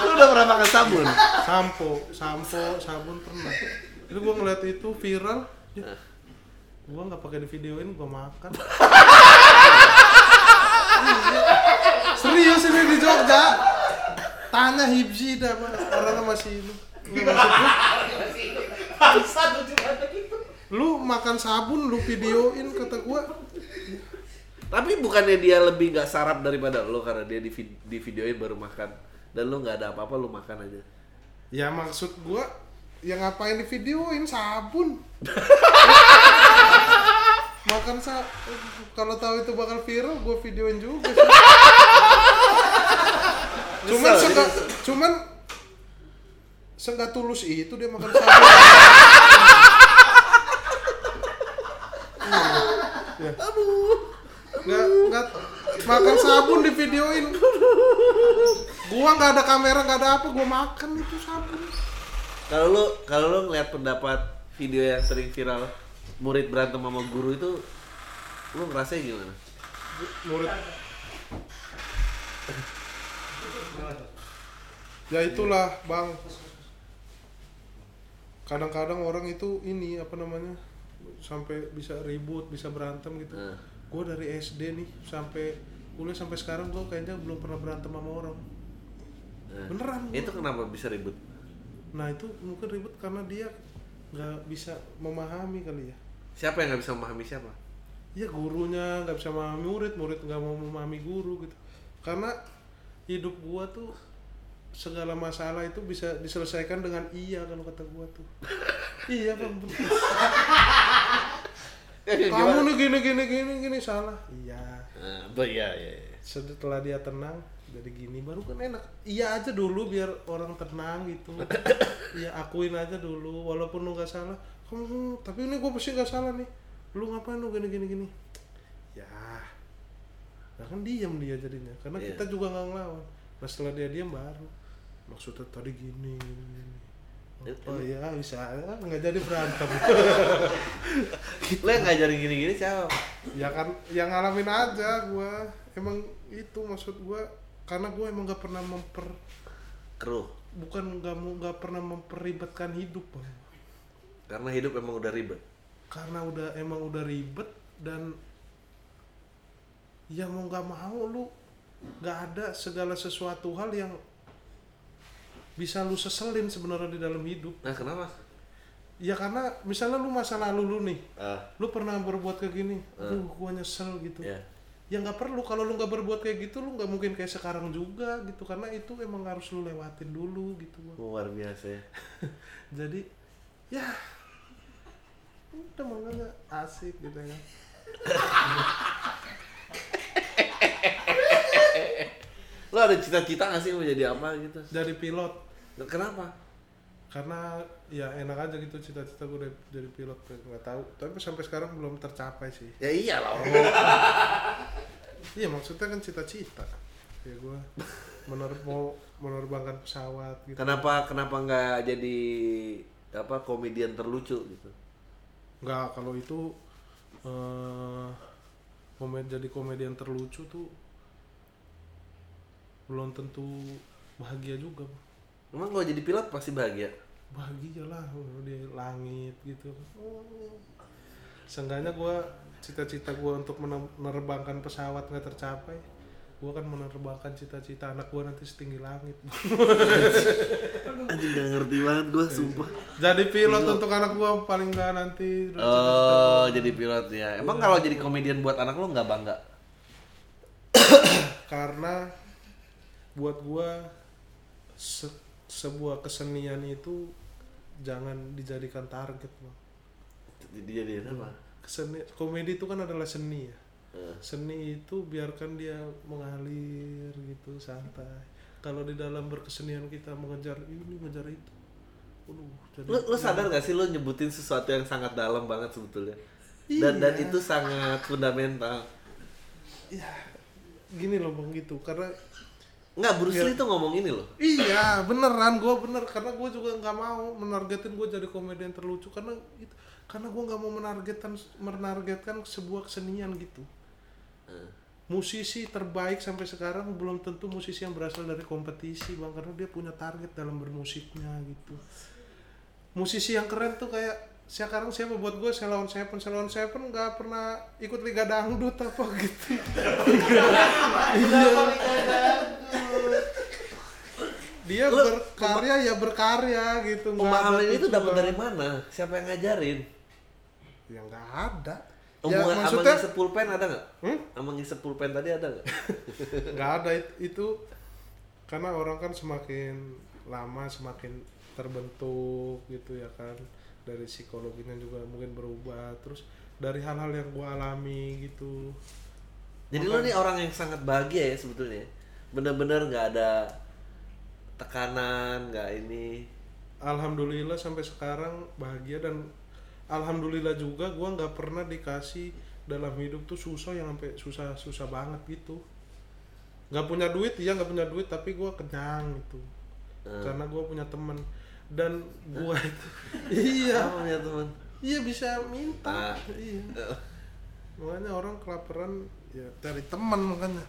Lo udah pernah makan sabun? sampo sampo sabun pernah. Itu gue ngeliat itu viral. Ya, gue nggak pakai di videoin gue makan. Serius ini di Jogja? Tanya Hibzi dah orangnya masih banget gitu. lu makan sabun lu videoin kata gue Tapi bukannya dia lebih nggak sarap daripada lo karena dia di, vid- di videoin baru makan dan lo nggak ada apa-apa lo makan aja. Ya maksud gua ya ngapain di videoin sabun. Makan sa kalau tahu itu bakal viral gua videoin juga sih. cuman nyesel. cuman seenggak tulus itu dia makan sabun. Iya. ya. Nggak, nggak makan sabun di videoin. Gua nggak ada kamera, nggak ada apa, gua makan itu sabun. Kalau lo kalau lo ngeliat pendapat video yang sering viral murid berantem sama guru itu lo ngerasa gimana? murid ya itulah bang kadang-kadang orang itu ini apa namanya sampai bisa ribut bisa berantem gitu Nah. Gue dari SD nih sampai kuliah sampai sekarang gue kayaknya belum pernah berantem sama orang Nah, Beneran, gua. Itu kenapa bisa ribut? nah itu mungkin ribut karena dia nggak bisa memahami kali ya Siapa yang nggak bisa memahami siapa? ya gurunya nggak bisa memahami murid murid nggak mau memahami guru gitu karena hidup gua tuh segala masalah itu bisa diselesaikan dengan iya kalau kata gua tuh iya bang. kamu nih gini gini gini gini salah. Iya. Nah, bah, iya, iya. iya. setelah dia tenang jadi gini baru kan enak. Iya aja dulu biar orang tenang gitu. Iya akuin aja dulu walaupun lu nggak salah. Kamu "Hmm, tapi ini gue pasti nggak salah nih. Lu ngapain lu gini gini gini? Ya nah kan diam dia jadinya. Karena Iya. kita juga nggak ngelawan. Nah setelah dia diam baru. Maksudnya tadi gini, gini, gini. Oh, iya bisa nggak jadi berantem Lo yang ngajarin gini-gini siapa? ya kan yang ngalamin aja gua emang itu maksud gua karena gua emang nggak pernah memper Keruh. bukan nggak mau nggak pernah memperibetkan hidup bang Karena hidup emang udah ribet. karena udah emang udah ribet dan ya mau nggak mau lu nggak ada segala sesuatu hal yang bisa lu seselin sebenarnya di dalam hidup Nah, kenapa? ya karena misalnya lu masa lalu lu nih Ah, lu pernah berbuat kayak gini aduh gua nyesel gitu ya. ya nggak perlu kalau lu nggak berbuat kayak gitu lu nggak mungkin kayak sekarang juga gitu karena itu emang harus lu lewatin dulu gitu. Luar biasa ya. jadi ya udah makanya asik gitu ya Lo ada cita-cita gak sih mau jadi apa gitu? dari pilot Kenapa? karena ya enak aja gitu cita-cita gue dari, dari pilot nggak tahu tapi sampai sekarang belum tercapai sih Ya iyalah. iya maksudnya kan cita-cita ya gue mener mau menerbangkan pesawat gitu kenapa kenapa nggak jadi apa komedian terlucu gitu? nggak kalau itu eh komen jadi komedian terlucu tuh belum tentu bahagia juga. Emang kalau jadi pilot pasti bahagia. bahagia lah di langit gitu oh. seenggaknya gue cita-cita gue untuk mener- menerbangkan pesawat nggak tercapai gue kan menerbangkan cita-cita anak gue nanti setinggi langit Anjing gak ngerti banget gue sumpah. jadi pilot untuk anak gue paling nggak nanti cita-cita Oh, jadi pilot ya. Emang kalau jadi komedian buat anak lo nggak bangga? karena buat gue se- sebuah kesenian itu jangan dijadikan target bang Jadi jadi apa? keseni komedi itu kan adalah seni ya Eh. seni itu biarkan dia mengalir gitu santai kalau di dalam berkesenian kita mengejar ini mengejar itu Waduh, jadi Lo, lo sadar gak sih lo nyebutin sesuatu yang sangat dalam banget sebetulnya? Dan dan Iya. itu sangat fundamental. ya gini loh bang gitu karena Nggak, Bruce Iya. Lee tuh ngomong ini loh. iya beneran gue bener karena gue juga nggak mau menargetin gue jadi komedian terlucu karena itu karena gue nggak mau menargetkan menargetkan sebuah kesenian gitu Eh. musisi terbaik sampai sekarang belum tentu musisi yang berasal dari kompetisi bang karena dia punya target dalam bermusiknya gitu musisi yang keren tuh kayak sekarang siapa buat gue Selon Seven Selon Seven nggak pernah ikut liga dangdut apa gitu dia Lu- berkarya ya berkarya gitu Pemahaman tuh dapat dari mana? Siapa yang ngajarin? ya nggak ada ya Omongan abang maksudnya ngisep pulpen ada nggak? Hmm? Abang ngisep pulpen tadi ada nggak? nggak ada it- itu karena orang kan semakin lama semakin terbentuk gitu ya kan dari psikologinya juga mungkin berubah terus dari hal-hal yang gua alami gitu Jadi lo nih orang yang sangat bahagia ya sebetulnya. Bener-bener nggak ada tekanan, nggak ini. alhamdulillah sampai sekarang bahagia dan alhamdulillah juga gua nggak pernah dikasih dalam hidup tuh susah yang sampai susah susah banget gitu nggak punya duit iya nggak punya duit tapi gua kenyang gitu Hmm. karena gua punya teman dan gua itu iya punya teman? Iya bisa minta. Ah. Iya. Makanya orang kelaparan ya cari teman makanya.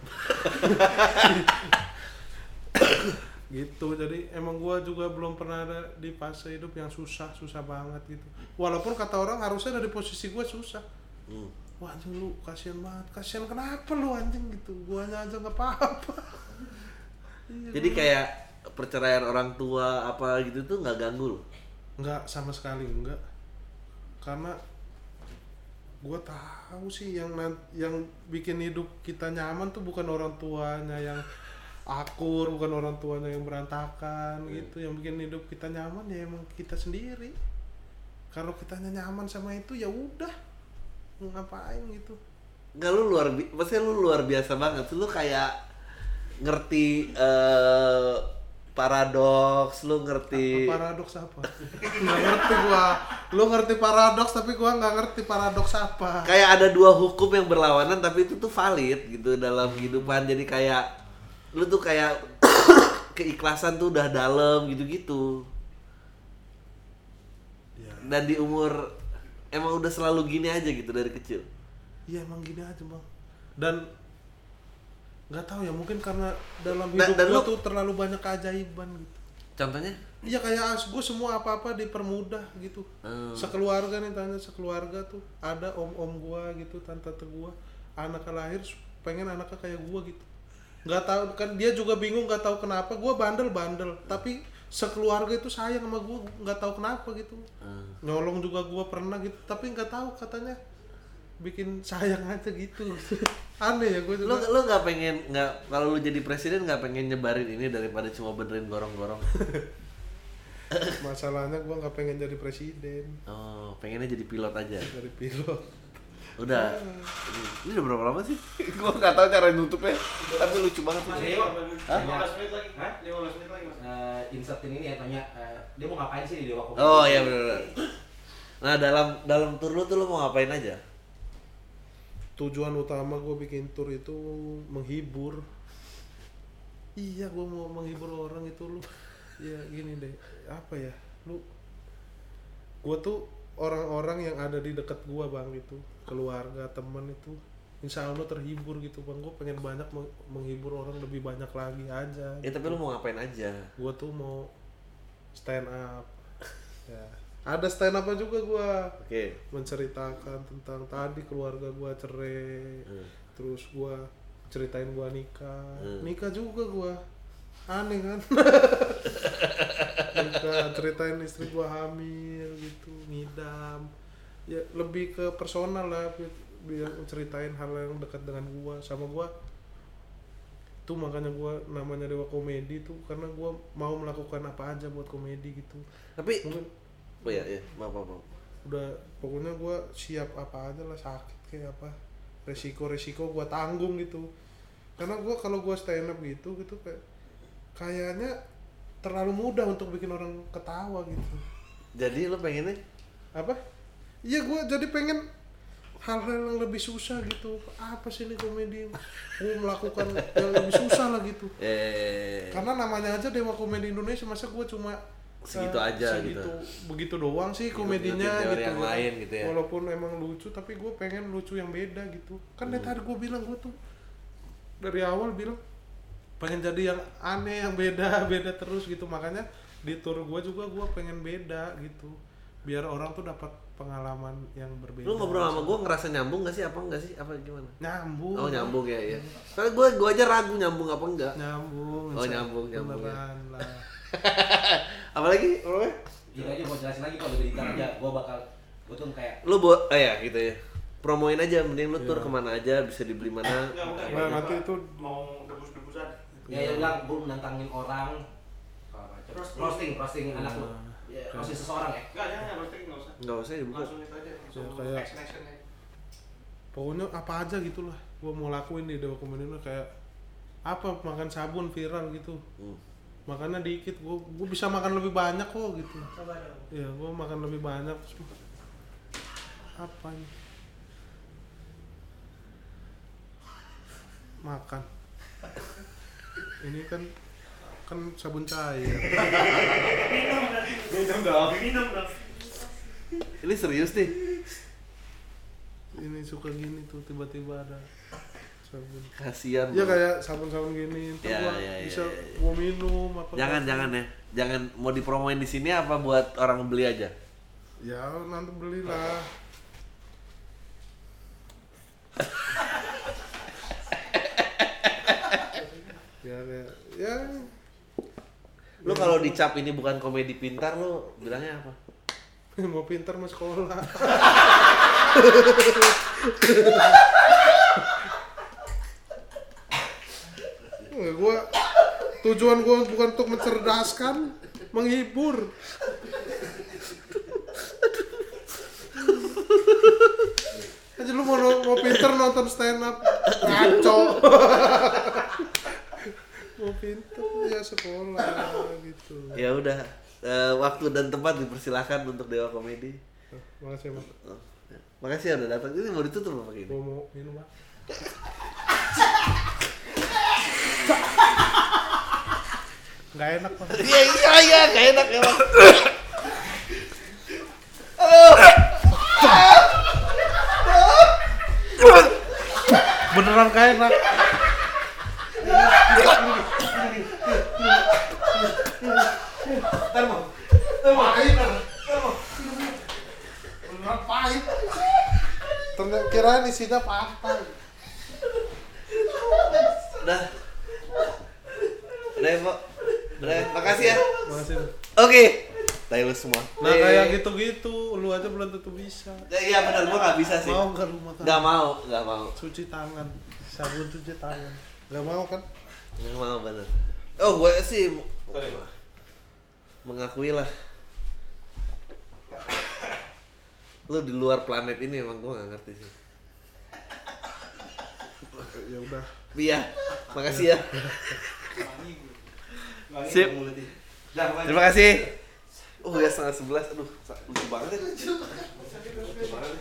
gitu jadi emang gua juga belum pernah ada di fase hidup yang susah susah banget gitu walaupun kata orang harusnya dari posisi gua susah Hmm. wah anjing lu kasihan banget kasihan kenapa lu anjing gitu guanya aja nggak apa-apa Jadi kayak perceraian orang tua apa gitu tuh nggak ganggu lo? Enggak sama sekali enggak. Karena gue tahu sih yang yang bikin hidup kita nyaman tuh bukan orang tuanya yang akur, bukan orang tuanya yang berantakan gitu. Yang bikin hidup kita nyaman ya emang kita sendiri. Kalau kita nyaman sama itu ya udah ngapain gitu. Nggak lu luar bi maksudnya lu luar biasa banget. Lu kayak ngerti eh paradoks, lu ngerti Paradoks apa? nggak ngerti gua. Lu ngerti paradoks tapi gua nggak ngerti paradoks apa. kayak ada dua hukum yang berlawanan tapi itu tuh valid gitu dalam kehidupan. Jadi kayak lu tuh kayak keikhlasan tuh udah dalam gitu-gitu. Ya. Dan di umur emang udah selalu gini aja gitu dari kecil. Iya emang gini aja bang. Dan nggak tahu ya mungkin karena dalam hidup dan gua lu- tuh terlalu banyak keajaiban gitu. Contohnya? Iya kayak as gue semua apa-apa dipermudah gitu. Hmm. Sekeluarga nih tanya sekeluarga tuh ada om-om gua gitu, tante-tante gua, anaknya lahir pengen anaknya kayak gua gitu. Nggak tahu kan dia juga bingung nggak tahu kenapa gua bandel-bandel, tapi sekeluarga itu sayang sama gua nggak tahu kenapa gitu. Hmm. Nyolong juga gua pernah gitu, tapi nggak tahu katanya bikin sayang aja gitu. Aneh ya gue Lu juga. lu nggak pengen nggak kalau lu jadi presiden nggak pengen nyebarin ini daripada cuma benerin gorong-gorong. Masalahnya gua nggak pengen jadi presiden, Oh, pengennya jadi pilot aja. dari pilot. Udah. Ini, ini udah berapa lama sih? gua nggak tahu cara nutupnya. Tapi lucu banget sih. Hah? 15 menit lagi. Hah? 15 menit lagi, Mas. Eh, insertin ini ya tanya eh, dia mau ngapain sih di Dewa Kopi? Oh iya benar. Nah dalam dalam tour lu tuh lu mau ngapain aja? Tujuan utama gue bikin tour itu menghibur. Iya gue mau menghibur orang itu lu. Ya gini deh apa ya lu gue tuh orang-orang yang ada di dekat gue bang itu keluarga teman itu insya Allah terhibur gitu bang. Gue pengen banyak meng- menghibur orang lebih banyak lagi aja Ya tapi lu mau ngapain aja? gue tuh mau stand up. Ya ada stand upnya juga gue Oke. menceritakan tentang tadi keluarga gua cerai Hmm. terus gua ceritain gua nikah Hmm. nikah juga gua aneh kan nikah ceritain istri gua hamil gitu ngidam ya lebih ke personal lah bi- biar ceritain hal yang dekat dengan gua sama gua itu makanya gua namanya dewa komedi tuh karena gua mau melakukan apa aja buat komedi gitu Tapi mungkin oh ya ya, maaf maaf. maaf. udah pokoknya gua siap apa aja lah sakit kayak apa resiko-resiko gua tanggung gitu. Karena gua kalau gua stand up gitu gitu kayak kayaknya terlalu mudah untuk bikin orang ketawa gitu. Jadi lu pengennya? Apa? Iya gua jadi pengen hal-hal yang lebih susah gitu. Apa sih ini komedi? Gua melakukan yang lebih susah lah gitu. Eh. Karena namanya aja dewa komedi Indonesia masa gua cuma Segitu eh, aja segitu, gitu. begitu doang sih komedinya gitu yang kan. lain gitu ya. walaupun emang lucu tapi gue pengen lucu yang beda gitu kan dari tadi gue bilang gue tuh dari awal bilang pengen jadi yang aneh yang beda beda terus gitu makanya di tour gue juga gue pengen beda gitu biar orang tuh dapat pengalaman yang berbeda lu ngobrol sama gua ngerasa nyambung gak sih apa enggak sih apa gimana? nyambung Oh nyambung ya ya. Karena gua gua aja ragu nyambung apa enggak. nyambung Oh, nyambung, nyambung, ya. lah Apalagi apa? Gini aja mau jelasin lagi kalau detail aja, gua bakal gua tuh kayak Lu buat oh ya gitu ya. Promoin aja mending lu tur Iya. ke mana aja bisa dibeli mana. Enggak, bukan. Nah, nanti itu mau debus-debusan. ya yang bilang gua menantangin orang terus roasting roasting anak lu ya, roasting seseorang ya Enggak, jangan, jangan roasting enggak usah. Enggak usah dibuka. Langsung itu aja, langsung Ya, kayak- pokoknya apa aja gitulah gue mau lakuin di Komedi ini kayak apa makan sabun viral gitu Hmm. Makannya dikit gue gue bisa makan lebih banyak kok gitu. Ya gue makan lebih banyak. Terus apa ini? Makan. Ini kan kan sabun cair. Minum dong. Minum dong. Ini serius nih. ini suka gini tuh tiba-tiba ada sabun Kasihan. ya kayak sabun-sabun gini Ya, gua ya, ya, bisa ya, ya. gua minum apa Jangan jangan ya. Jangan mau dipromoin di sini apa buat orang beli aja. ya nanti belilah ya kayak ya Lu kalau dicap ini bukan komedi pintar lu bilangnya apa? mau pintar mau sekolah Gua tujuan gua bukan untuk mencerdaskan menghibur aja lu mau mau pinter nonton stand up ngaco mau pinter ya sekolah gitu Ya udah. eh, waktu dan tempat dipersilahkan untuk Dewa Komedi. makasih mas Oh, ya. Makasih ya udah datang. Ini mau ditutup apa gini? mau minum Pak. Nggak enak pak Iya iya iya gak enak ya Bang. beneran gak enak? Beneran pahit ternyata kirain isinya patah Udah. Ya, Pak. Ya. makasih ya. makasih Oke. Tayo lu semua. nah kayak gitu-gitu lu aja belum tentu bisa Ya, Iya benar gua gak bisa sih. mau nggak lu makan Gak mau, gak mau. cuci tangan sabun cuci tangan nggak mau kan Gak mau bener. Oh, gue sih mengakui lah. Lu di luar planet ini emang gue gak ngerti sih. ya udah Iya, makasih ya. Sip. Terima kasih. Oh ya setengah sebelas, aduh lucu banget ya. Lucu banget.